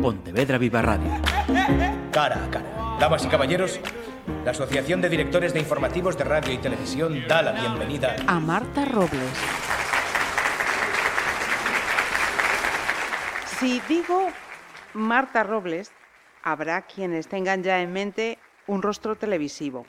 Pontevedra Viva Radio. Cara a cara. Damas y caballeros, la Asociación de Directores de Informativos de Radio y Televisión da la bienvenida a Marta Robles. Si digo Marta Robles, habrá quienes tengan ya en mente un rostro televisivo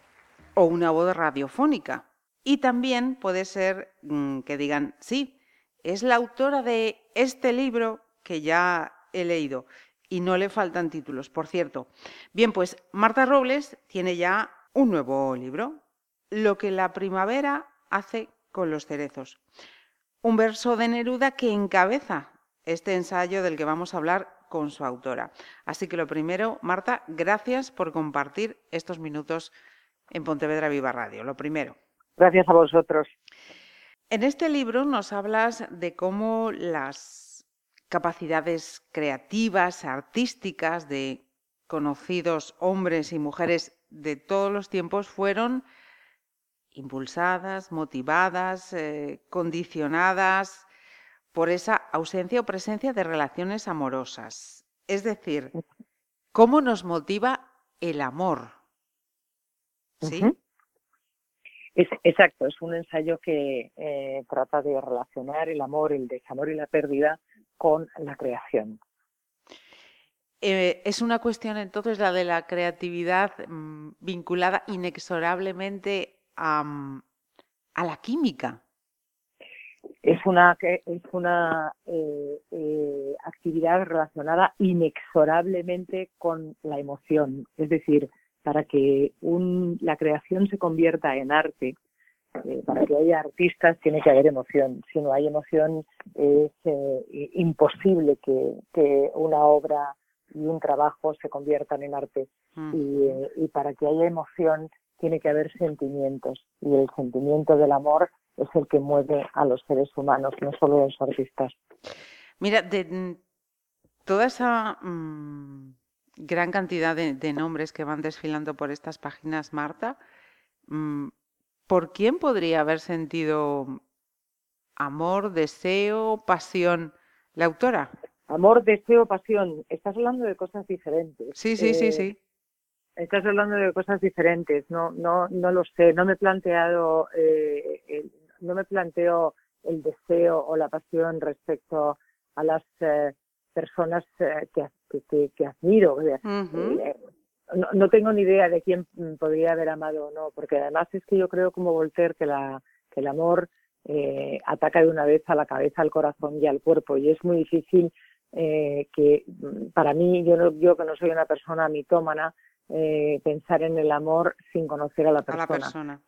o una voz radiofónica. Y también puede ser mm, que digan, sí, es la autora de este libro que ya he leído y no le faltan títulos, por cierto. Bien, pues Marta Robles tiene ya un nuevo libro, Lo que la primavera hace con los cerezos. Un verso de Neruda que encabeza este ensayo del que vamos a hablar con su autora. Así que lo primero, Marta, gracias por compartir estos minutos en Pontevedra Viva Radio. Lo primero. Gracias a vosotros. En este libro nos hablas de cómo las capacidades creativas, artísticas de conocidos hombres y mujeres de todos los tiempos fueron impulsadas, motivadas, eh, condicionadas por esa ausencia o presencia de relaciones amorosas. Es decir, ¿cómo nos motiva el amor? ¿Sí? Exacto, es un ensayo que eh, trata de relacionar el amor, el desamor y la pérdida con la creación. Eh, es una cuestión entonces la de la creatividad mm, vinculada inexorablemente a, mm, a la química es una, es una eh, eh, actividad relacionada inexorablemente con la emoción. Es decir, para que un, la creación se convierta en arte, eh, para que haya artistas tiene que haber emoción. Si no hay emoción es imposible que, que, una obra y un trabajo se conviertan en arte. Mm. Y, y para que haya emoción tiene que haber sentimientos. Y el sentimiento del amor es el que mueve a los seres humanos, no solo los artistas. Mira, de mm, toda esa mm, gran cantidad de, nombres que van desfilando por estas páginas, Marta, ¿por quién podría haber sentido amor, deseo, pasión la autora? Amor, deseo, pasión. Estás hablando de cosas diferentes. Sí, sí, sí, eh, sí. Estás hablando de cosas diferentes. No, no, no lo sé. No me he planteado eh, no me planteo el deseo o la pasión respecto a las eh, personas eh, que, que, admiro. Eh, no, tengo ni idea de quién podría haber amado o no, porque además es que yo creo como Voltaire que, la, que el amor ataca de una vez a la cabeza, al corazón y al cuerpo y es muy difícil que para mí, yo, no, yo que no soy una persona mitómana, eh, pensar en el amor sin conocer a la persona.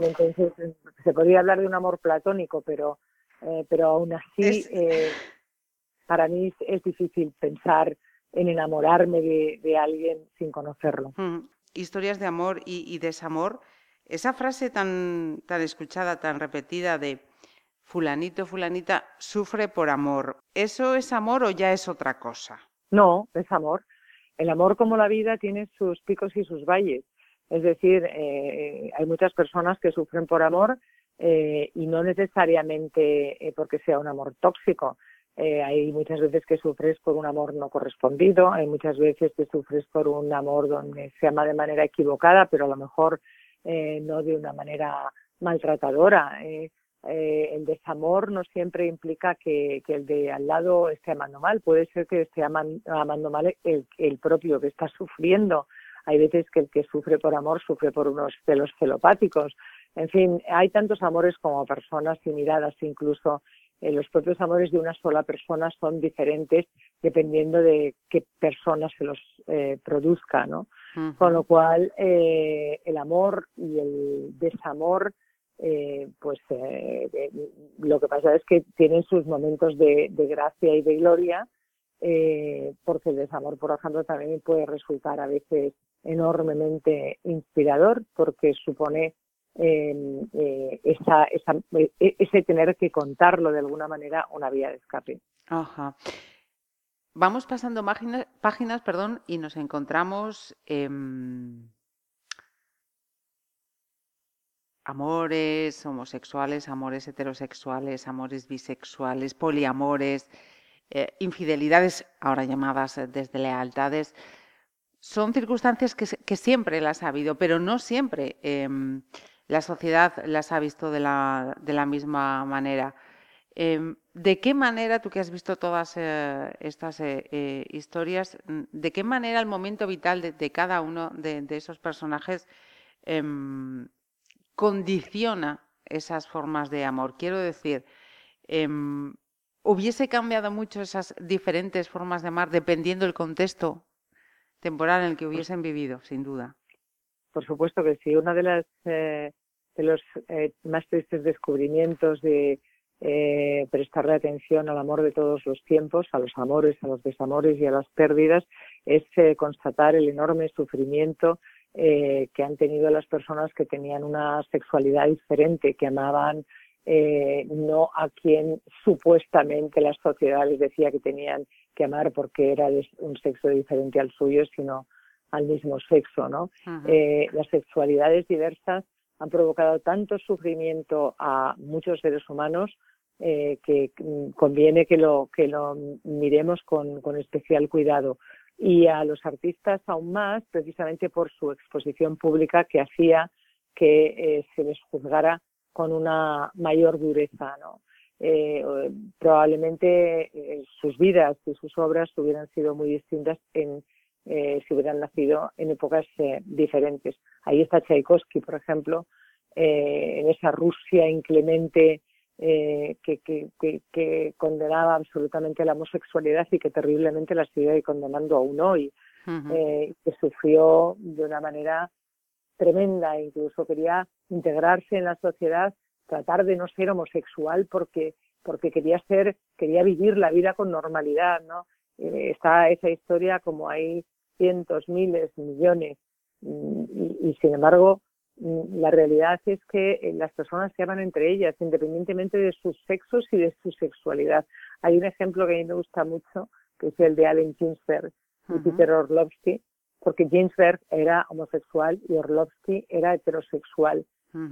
Entonces, se podría hablar de un amor platónico, pero, eh, pero aún así, eh, para mí es, difícil pensar en enamorarme de, alguien sin conocerlo. Mm, historias de amor y, desamor. Esa frase tan, tan escuchada, tan repetida de fulanito, fulanita, sufre por amor. ¿Eso es amor o ya es otra cosa? No, es amor el amor como la vida tiene sus picos y sus valles. Es decir, eh, hay muchas personas que sufren por amor eh, y no necesariamente eh, porque sea un amor tóxico. Hay muchas veces que sufres por un amor no correspondido, hay muchas veces que sufres por un amor donde se ama de manera equivocada, pero a lo mejor no de una manera maltratadora. Eh, el desamor no siempre implica que, el de al lado esté amando mal, puede ser que esté amando mal el, propio que está sufriendo. Hay veces que el que sufre por amor sufre por unos celos celopáticos. En fin, hay tantos amores como personas y miradas, incluso eh, los propios amores de una sola persona son diferentes dependiendo de qué persona se los eh, produzca, ¿no? Con lo cual, el amor y el desamor eh, pues eh, lo que pasa es que tienen sus momentos de, gracia y de gloria, eh, porque el desamor, por ejemplo, también puede resultar a veces enormemente inspirador, porque supone esa, e, ese tener que contarlo de alguna manera una vía de escape. Vamos pasando páginas, perdón, y nos encontramos amores homosexuales, amores heterosexuales, amores bisexuales, poliamores, eh, infidelidades, ahora llamadas eh, deslealtades, son circunstancias que, siempre las ha habido, pero no siempre em, la sociedad las ha visto de la, de la misma manera. Em, ¿De qué manera, tú que has visto todas eh, estas historias, mm, de qué manera el momento vital de, cada uno de, esos personajes em, condiciona esas formas de amor? Quiero decir, ¿Hubiese cambiado mucho esas diferentes formas de amar dependiendo del contexto temporal en el que hubiesen vivido, sin duda? Por supuesto que sí. Uno de, las, eh, los eh, más tristes descubrimientos de eh, prestarle atención al amor de todos los tiempos, a los amores, a los desamores y a las pérdidas, es constatar el enorme sufrimiento que han tenido las personas que tenían una sexualidad diferente, que amaban eh, no a quien supuestamente la sociedad les decía que tenían que amar porque era un sexo diferente al suyo, sino al mismo sexo, ¿no? Eh, las sexualidades diversas han provocado tanto sufrimiento a muchos seres humanos eh, que conviene que lo, que lo miremos con, con especial cuidado. Y a los artistas aún más, precisamente por su exposición pública que hacía que se les juzgara con una mayor dureza, ¿no? Eh, probablemente eh, sus vidas y sus obras hubieran sido muy distintas en, eh, si hubieran nacido en épocas diferentes. Ahí está Tchaikovsky, por ejemplo, en esa Rusia inclemente que, que, que, condenaba absolutamente la homosexualidad y que terriblemente la sigue condenando aún hoy, que sufrió de una manera tremenda, incluso quería integrarse en la sociedad, tratar de no ser homosexual porque porque quería ser, quería vivir la vida con normalidad, ¿no? Eh, está esa historia como hay cientos, miles, millones. Mm, y, sin embargo mm, la realidad es que eh, las personas se aman entre ellas independientemente de sus sexos y de su sexualidad. Hay un ejemplo que a mí me gusta mucho que es el de Allen Ginsberg y Peter Orlovsky porque Ginsberg era homosexual y Orlovsky era heterosexual.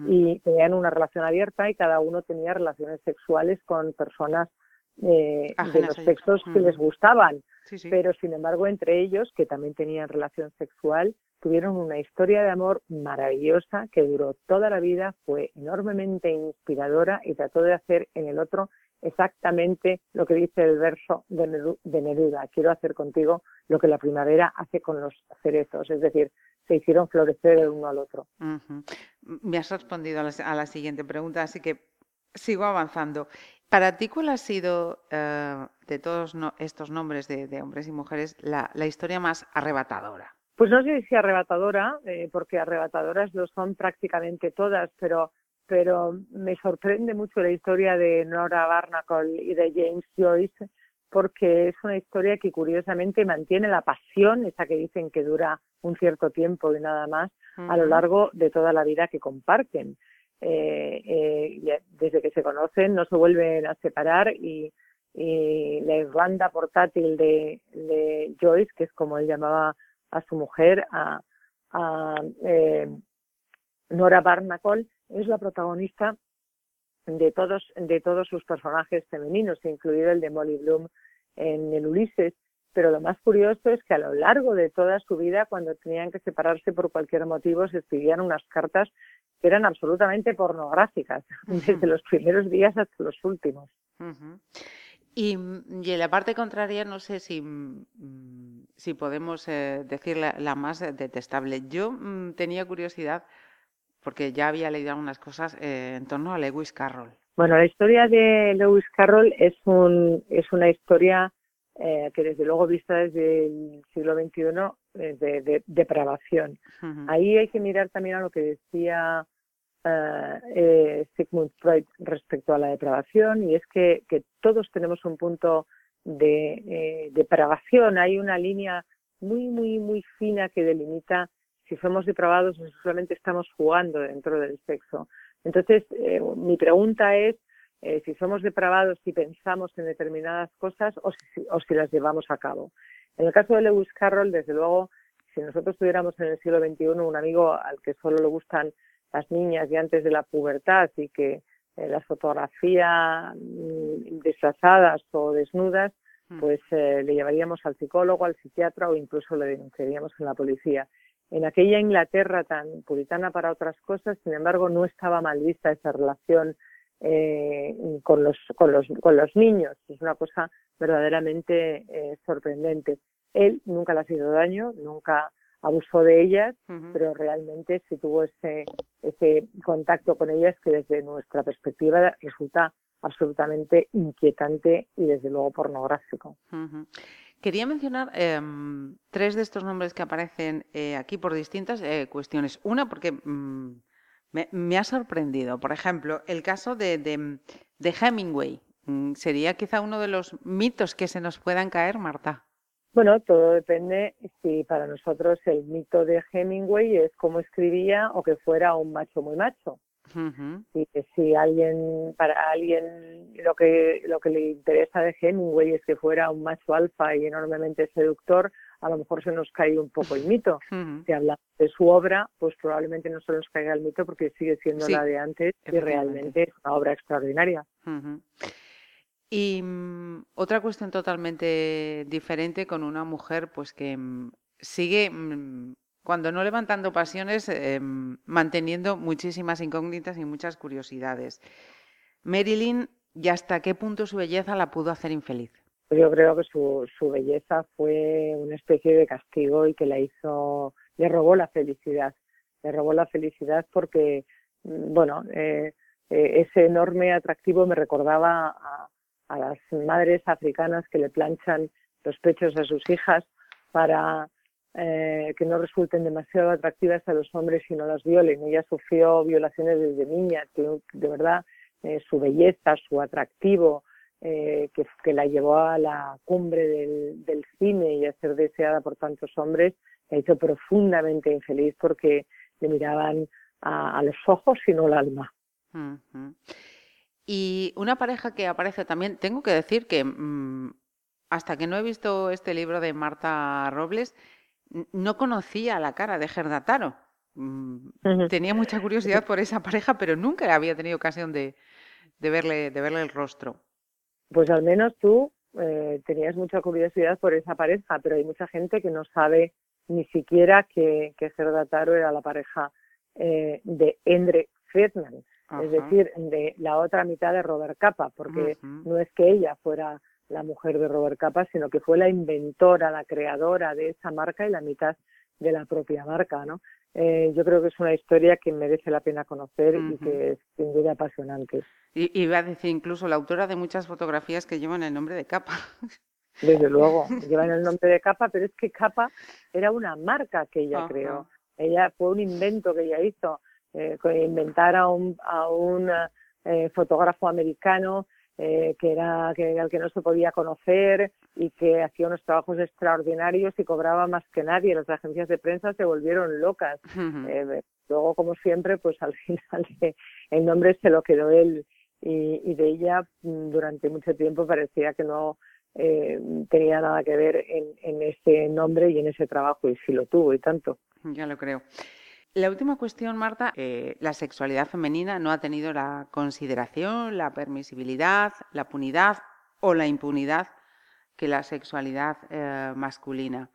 Y tenían una relación abierta y cada uno tenía relaciones sexuales con personas eh, de los sexos que les gustaban. Pero sin embargo, entre ellos, que también tenían relación sexual, tuvieron una historia de amor maravillosa que duró toda la vida, fue enormemente inspiradora y trató de hacer en el otro exactamente lo que dice el verso de Neruda. Quiero hacer contigo lo que la primavera hace con los cerezos, es decir, se hicieron florecer el uno al otro. Me has respondido a la, siguiente pregunta, así que sigo avanzando. Para ti, ¿cuál ha sido eh, de todos estos nombres de, hombres y mujeres la, historia más arrebatadora? Pues no sé si arrebatadora, eh, porque arrebatadoras lo son prácticamente todas, pero pero me sorprende mucho la historia de Nora Barnacle y de James Joyce porque es una historia que curiosamente mantiene la pasión, esa que dicen que dura un cierto tiempo y nada más, a lo largo de toda la vida que comparten. Eh, eh, desde que se conocen no se vuelven a separar y, la Irlanda portátil de, Joyce, que es como él llamaba a su mujer, a, eh, Nora Barnacle, es la protagonista de todos, de todos sus personajes femeninos, incluido el de Molly Bloom en el Ulises. Pero lo más curioso es que a lo largo de toda su vida, cuando tenían que separarse por cualquier motivo, se escribían unas cartas que eran absolutamente pornográficas, desde los primeros días hasta los últimos. y, en la parte contraria, no sé si, si podemos eh, decir la, más detestable. Yo mm, tenía curiosidad porque ya había leído algunas cosas eh, en torno a Lewis Carroll. Bueno, la historia de Lewis Carroll es, un, es una historia eh, que desde luego vista desde el siglo XXI eh, de, depravación. Ahí hay que mirar también a lo que decía Sigmund Freud respecto a la depravación y es que, que todos tenemos un punto de depravación. Hay una línea muy, muy, muy fina que delimita si somos depravados no solamente estamos jugando dentro del sexo. Entonces, eh, mi pregunta es eh, si somos depravados y pensamos en determinadas cosas o si, o si las llevamos a cabo. En el caso de Lewis Carroll, desde luego, si nosotros tuviéramos en el siglo XXI un amigo al que solo le gustan las niñas y antes de la pubertad y que eh, las fotografía mm, disfrazadas o desnudas, pues le llevaríamos al psicólogo, al psiquiatra o incluso le denunciaríamos en la policía. En aquella Inglaterra tan puritana para otras cosas, sin embargo, no estaba mal vista esa relación eh, con, los, con, los, con los niños. Es una cosa verdaderamente eh, sorprendente. Él nunca le ha sido daño, nunca abusó de ellas, pero realmente sí tuvo ese, ese contacto con ellas que desde nuestra perspectiva resulta absolutamente inquietante y desde luego pornográfico. Quería mencionar em, tres de estos nombres que aparecen eh, aquí por distintas eh, cuestiones. Una, porque mm, me, ha sorprendido. Por ejemplo, el caso de, de, Hemingway. Mm, ¿Sería quizá uno de los mitos que se nos puedan caer, Marta? Bueno, todo depende si para nosotros el mito de Hemingway es cómo escribía o que fuera un macho muy macho. Y que si alguien, para alguien lo que, lo que le interesa de Hemingway es que fuera un macho alfa y enormemente seductor, a lo mejor se nos cae un poco el mito. Si hablamos de su obra, pues probablemente no se nos caiga el mito porque sigue siendo la de antes y realmente es una obra extraordinaria. Y mm, otra cuestión totalmente diferente con una mujer pues que mm, sigue mm, cuando no levantando pasiones, em, manteniendo muchísimas incógnitas y muchas curiosidades. Marilyn, ¿y hasta qué punto su belleza la pudo hacer infeliz? Yo creo que su, su belleza fue una especie de castigo y que la hizo, le robó la felicidad. Le robó la felicidad porque, mm, bueno, eh, eh, ese enorme atractivo me recordaba a, a las madres africanas que le planchan los pechos a sus hijas para eh, que no resulten demasiado atractivas a los hombres y no las violen. Ella sufrió violaciones desde niña, de verdad eh, su belleza, su atractivo, eh, que, la llevó a la cumbre del, cine y a ser deseada por tantos hombres, la hizo profundamente infeliz porque le miraban a, los ojos y no al alma. Y una pareja que aparece también, tengo que decir que mm, hasta que no he visto este libro de Marta Robles, no conocía la cara de Gerda Taro. Mm, tenía mucha curiosidad por esa pareja, pero nunca había tenido ocasión de, verle, de verle el rostro. Pues al menos tú eh, tenías mucha curiosidad por esa pareja, pero hay mucha gente que no sabe ni siquiera que, que Gerda Taro era la pareja eh, de Endre Friedman, es decir, de la otra mitad de Robert Capa, porque no es que ella fuera la mujer de Robert Capa, sino que fue la inventora, la creadora de esa marca y la mitad de la propia marca, ¿no? Eh, yo creo que es una historia que merece la pena conocer y que es sin duda apasionante. Y iba a decir incluso la autora de muchas fotografías que llevan el nombre de Capa. Desde luego, llevan el nombre de Capa, pero es que Capa era una marca que ella creó. Ella fue un invento que ella hizo, eh, inventar a un, a un eh, fotógrafo americano eh, que era que, al que no se podía conocer y que hacía unos trabajos extraordinarios y cobraba más que nadie. Las agencias de prensa se volvieron locas. Eh, luego, como siempre, pues al final el nombre se lo quedó él y, de ella mm, durante mucho tiempo parecía que no eh, tenía nada que ver en, en ese nombre y en ese trabajo y sí lo tuvo y tanto. Ya lo creo. La última cuestión, Marta, eh, la sexualidad femenina no ha tenido la consideración, la permisibilidad, la punidad o la impunidad que la sexualidad eh, masculina.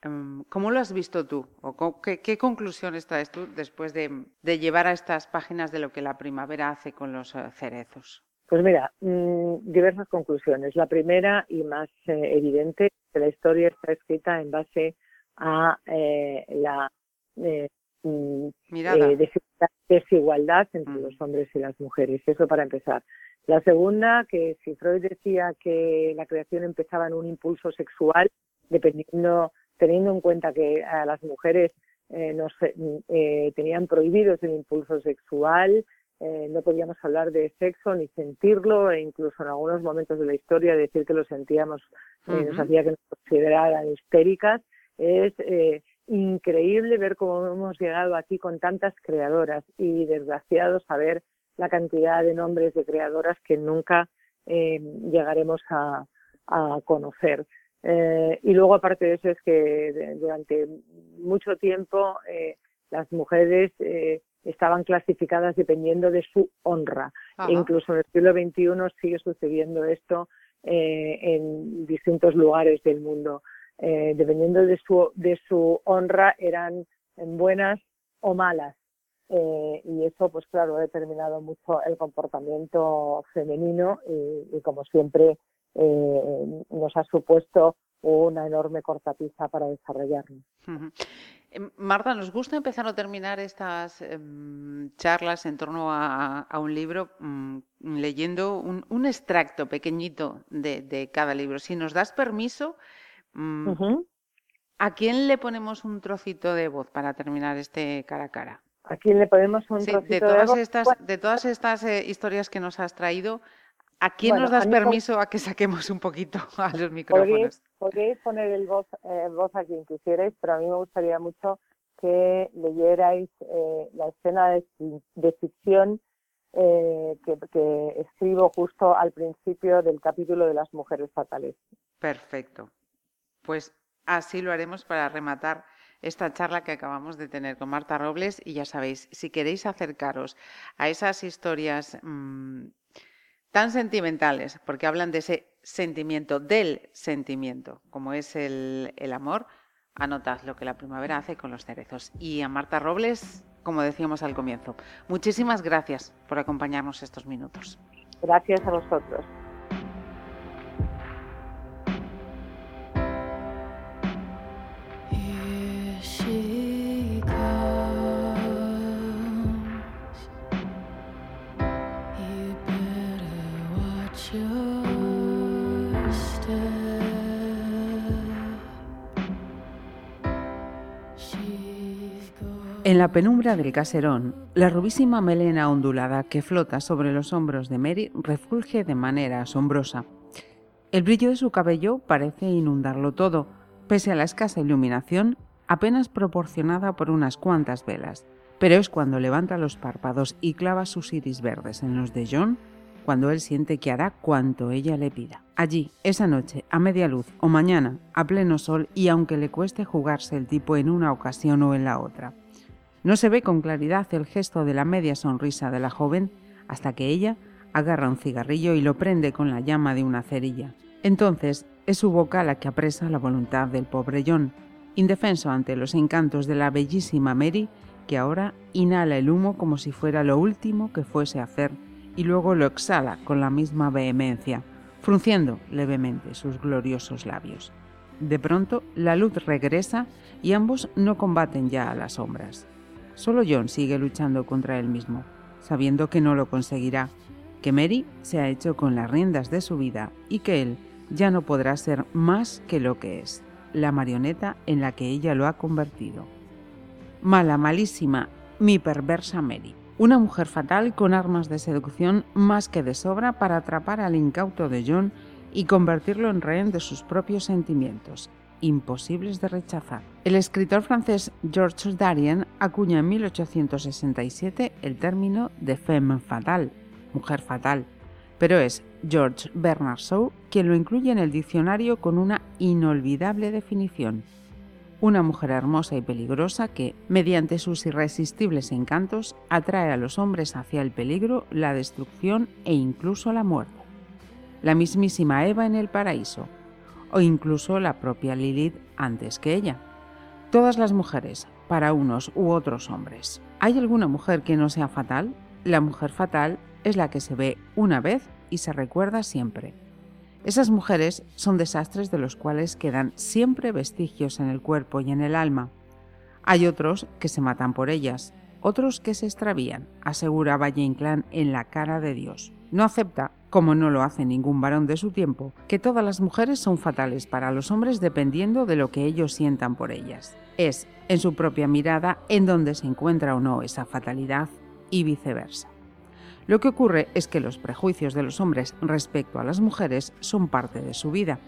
Em, ¿Cómo lo has visto tú? ¿O qué, conclusiones traes tú después de, llevar a estas páginas de lo que la primavera hace con los eh, cerezos? Pues mira, mm, diversas conclusiones. La primera y más evidente, que la historia está escrita en base a la eh, desigualdad entre mm. los hombres y las mujeres. Eso para empezar. La segunda, que si Freud decía que la creación empezaba en un impulso sexual, dependiendo, teniendo en cuenta que a las mujeres eh, eh, tenían prohibidos el impulso sexual, eh, no podíamos hablar de sexo ni sentirlo, e incluso en algunos momentos de la historia decir que lo sentíamos nos hacía que nos consideraran histéricas, es increíble ver cómo hemos llegado aquí con tantas creadoras y desgraciado saber la cantidad de nombres de creadoras que nunca eh, llegaremos a, conocer. Eh, y luego, aparte de eso, es que durante mucho tiempo eh, las mujeres estaban clasificadas dependiendo de su honra. E incluso en el siglo XXI sigue sucediendo esto eh, en distintos lugares del mundo. Eh, dependiendo de su, de su honra, eran buenas o malas. Eh, y eso, pues claro, ha determinado mucho el comportamiento femenino y, como siempre nos ha supuesto una enorme cortapisa para desarrollarnos. Marta, nos gusta empezar o terminar estas em, charlas en torno a, un libro mm, leyendo un, extracto pequeñito de, cada libro. Si nos das permiso, mm, ¿a quién le ponemos un trocito de voz para terminar este cara a cara? ¿A quién le ponemos un trocito de, todas voz? Estas, de todas estas eh, historias que nos has traído, ¿A quién nos das permiso a que saquemos un poquito a los micrófonos? Podríais, poner el voz, eh, voz a quien quisierais, pero a mí me gustaría mucho que leyerais eh, la escena de, ficción eh, que, escribo justo al principio del capítulo de las mujeres fatales. Perfecto. Pues así lo haremos para rematar esta charla que acabamos de tener con Marta Robles y ya sabéis, si queréis acercaros a esas historias mm, tan sentimentales, porque hablan de ese sentimiento, del sentimiento, como es el, amor, anotad lo que la primavera hace con los cerezos. Y a Marta Robles, como decíamos al comienzo, muchísimas gracias por acompañarnos estos minutos. Gracias a vosotros. En la penumbra del caserón, la rubísima melena ondulada que flota sobre los hombros de Mary refulge de manera asombrosa. El brillo de su cabello parece inundarlo todo, pese a la escasa iluminación apenas proporcionada por unas cuantas velas. Pero es cuando levanta los párpados y clava sus iris verdes en los de John cuando él siente que hará cuanto ella le pida. Allí, esa noche, a media luz o mañana, a pleno sol y aunque le cueste jugarse el tipo en una ocasión o en la otra. No se ve con claridad el gesto de la media sonrisa de la joven hasta que ella agarra un cigarrillo y lo prende con la llama de una cerilla. Entonces es su boca la que apresa la voluntad del pobre John, indefenso ante los encantos de la bellísima Mary, que ahora inhala el humo como si fuera lo último que fuese a hacer y luego lo exhala con la misma vehemencia, frunciendo levemente sus gloriosos labios. De pronto la luz regresa y ambos no combaten ya a las sombras. Solo John sigue luchando contra él mismo, sabiendo que no lo conseguirá, que Mary se ha hecho con las riendas de su vida y que él ya no podrá ser más que lo que es, la marioneta en la que ella lo ha convertido. Mala, malísima, mi perversa Mary. Una mujer fatal con armas de seducción más que de sobra para atrapar al incauto de John y convertirlo en rehén de sus propios sentimientos, imposibles de rechazar. El escritor francés Georges Darien acuña en 1867 el término de femme fatale, mujer fatal, pero es George Bernard Shaw quien lo incluye en el diccionario con una inolvidable definición. Una mujer hermosa y peligrosa que, mediante sus irresistibles encantos, atrae a los hombres hacia el peligro, la destrucción e incluso la muerte. La mismísima Eva en el paraíso, o incluso la propia Lilith antes que ella. Todas las mujeres, para unos u otros hombres. ¿Hay alguna mujer que no sea fatal? La mujer fatal es la que se ve una vez y se recuerda siempre. Esas mujeres son desastres de los cuales quedan siempre vestigios en el cuerpo y en el alma. Hay otros que se matan por ellas, otros que se extravían, asegura Valle Inclán en la cara de Dios. No acepta como no lo hace ningún varón de su tiempo, que todas las mujeres son fatales para los hombres dependiendo de lo que ellos sientan por ellas. Es en su propia mirada en donde se encuentra o no esa fatalidad y viceversa. Lo que ocurre es que los prejuicios de los hombres respecto a las mujeres son parte de su vida.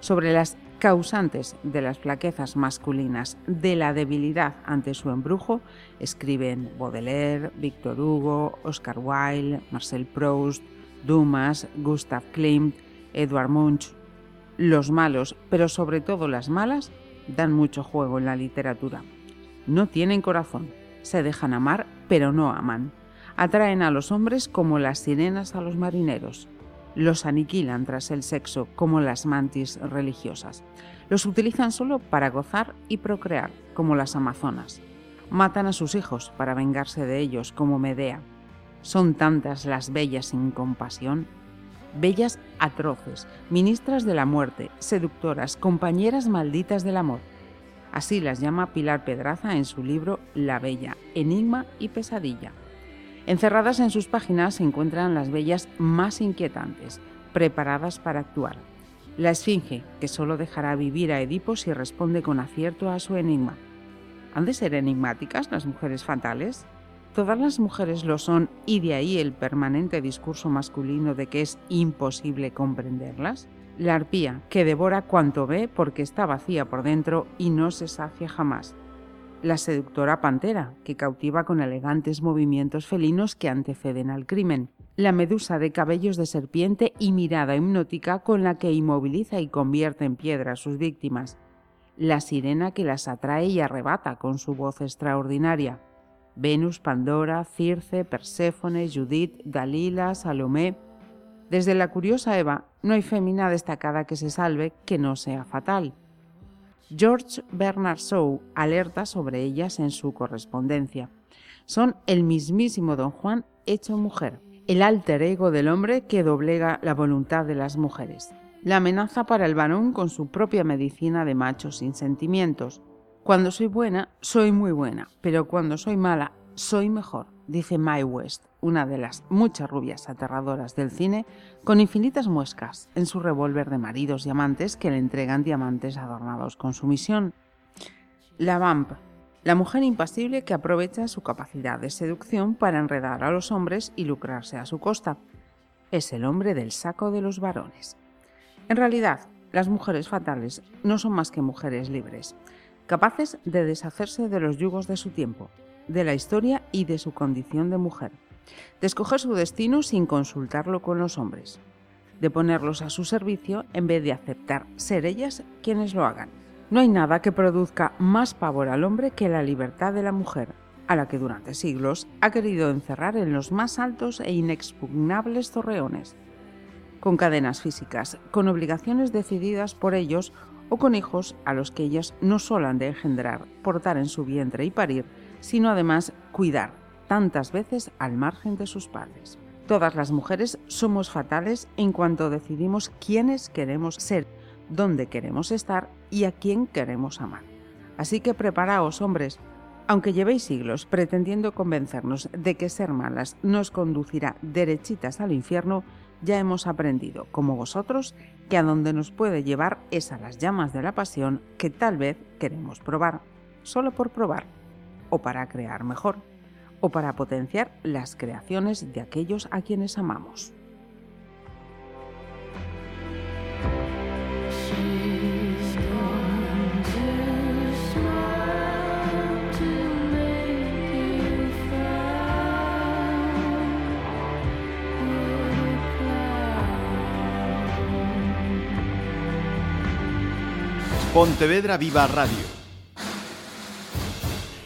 Sobre las causantes de las flaquezas masculinas, de la debilidad ante su embrujo, escriben Baudelaire, Victor Hugo, Oscar Wilde, Marcel Proust, Dumas, Gustav Klimt, Edward Munch. Los malos, pero sobre todo las malas, dan mucho juego en la literatura. No tienen corazón, se dejan amar, pero no aman. Atraen a los hombres como las sirenas a los marineros. Los aniquilan tras el sexo, como las mantis religiosas. Los utilizan solo para gozar y procrear, como las amazonas. Matan a sus hijos para vengarse de ellos, como Medea. Son tantas las bellas sin compasión, bellas atroces, ministras de la muerte, seductoras, compañeras malditas del amor. Así las llama Pilar Pedraza en su libro La Bella, Enigma y Pesadilla. Encerradas en sus páginas se encuentran las bellas más inquietantes, preparadas para actuar. La Esfinge, que solo dejará vivir a Edipo si responde con acierto a su enigma. ¿Han de ser enigmáticas las mujeres fatales? Todas las mujeres lo son y de ahí el permanente discurso masculino de que es imposible comprenderlas. La arpía, que devora cuanto ve porque está vacía por dentro y no se sacia jamás. La seductora pantera, que cautiva con elegantes movimientos felinos que anteceden al crimen. La medusa de cabellos de serpiente y mirada hipnótica con la que inmoviliza y convierte en piedra a sus víctimas. La sirena que las atrae y arrebata con su voz extraordinaria Venus, Pandora, Circe, Perséfone, Judith, Dalila, Salomé. Desde la curiosa Eva no hay fémina destacada que se salve que no sea fatal. George Bernard Shaw alerta sobre ellas en su correspondencia. Son el mismísimo Don Juan hecho mujer, el alter ego del hombre que doblega la voluntad de las mujeres. La amenaza para el varón con su propia medicina de machos sin sentimientos, cuando soy buena, soy muy buena, pero cuando soy mala, soy mejor, dice Mae West, una de las muchas rubias aterradoras del cine, con infinitas muescas en su revólver de maridos y amantes que le entregan diamantes adornados con su misión. La Vamp, la mujer impasible que aprovecha su capacidad de seducción para enredar a los hombres y lucrarse a su costa. Es el hombre del saco de los varones. En realidad, las mujeres fatales no son más que mujeres libres capaces de deshacerse de los yugos de su tiempo, de la historia y de su condición de mujer, de escoger su destino sin consultarlo con los hombres, de ponerlos a su servicio en vez de aceptar ser ellas quienes lo hagan. No hay nada que produzca más pavor al hombre que la libertad de la mujer, a la que durante siglos ha querido encerrar en los más altos e inexpugnables torreones, con cadenas físicas, con obligaciones decididas por ellos o con hijos a los que ellas no solo han de engendrar, portar en su vientre y parir, sino además cuidar, tantas veces al margen de sus padres. Todas las mujeres somos fatales en cuanto decidimos quiénes queremos ser, dónde queremos estar y a quién queremos amar. Así que preparaos, hombres, aunque llevéis siglos pretendiendo convencernos de que ser malas nos conducirá derechitas al infierno, ya hemos aprendido, como vosotros, que a donde nos puede llevar es a las llamas de la pasión que tal vez queremos probar, solo por probar, o para crear mejor, o para potenciar las creaciones de aquellos a quienes amamos. Pontevedra Viva Radio.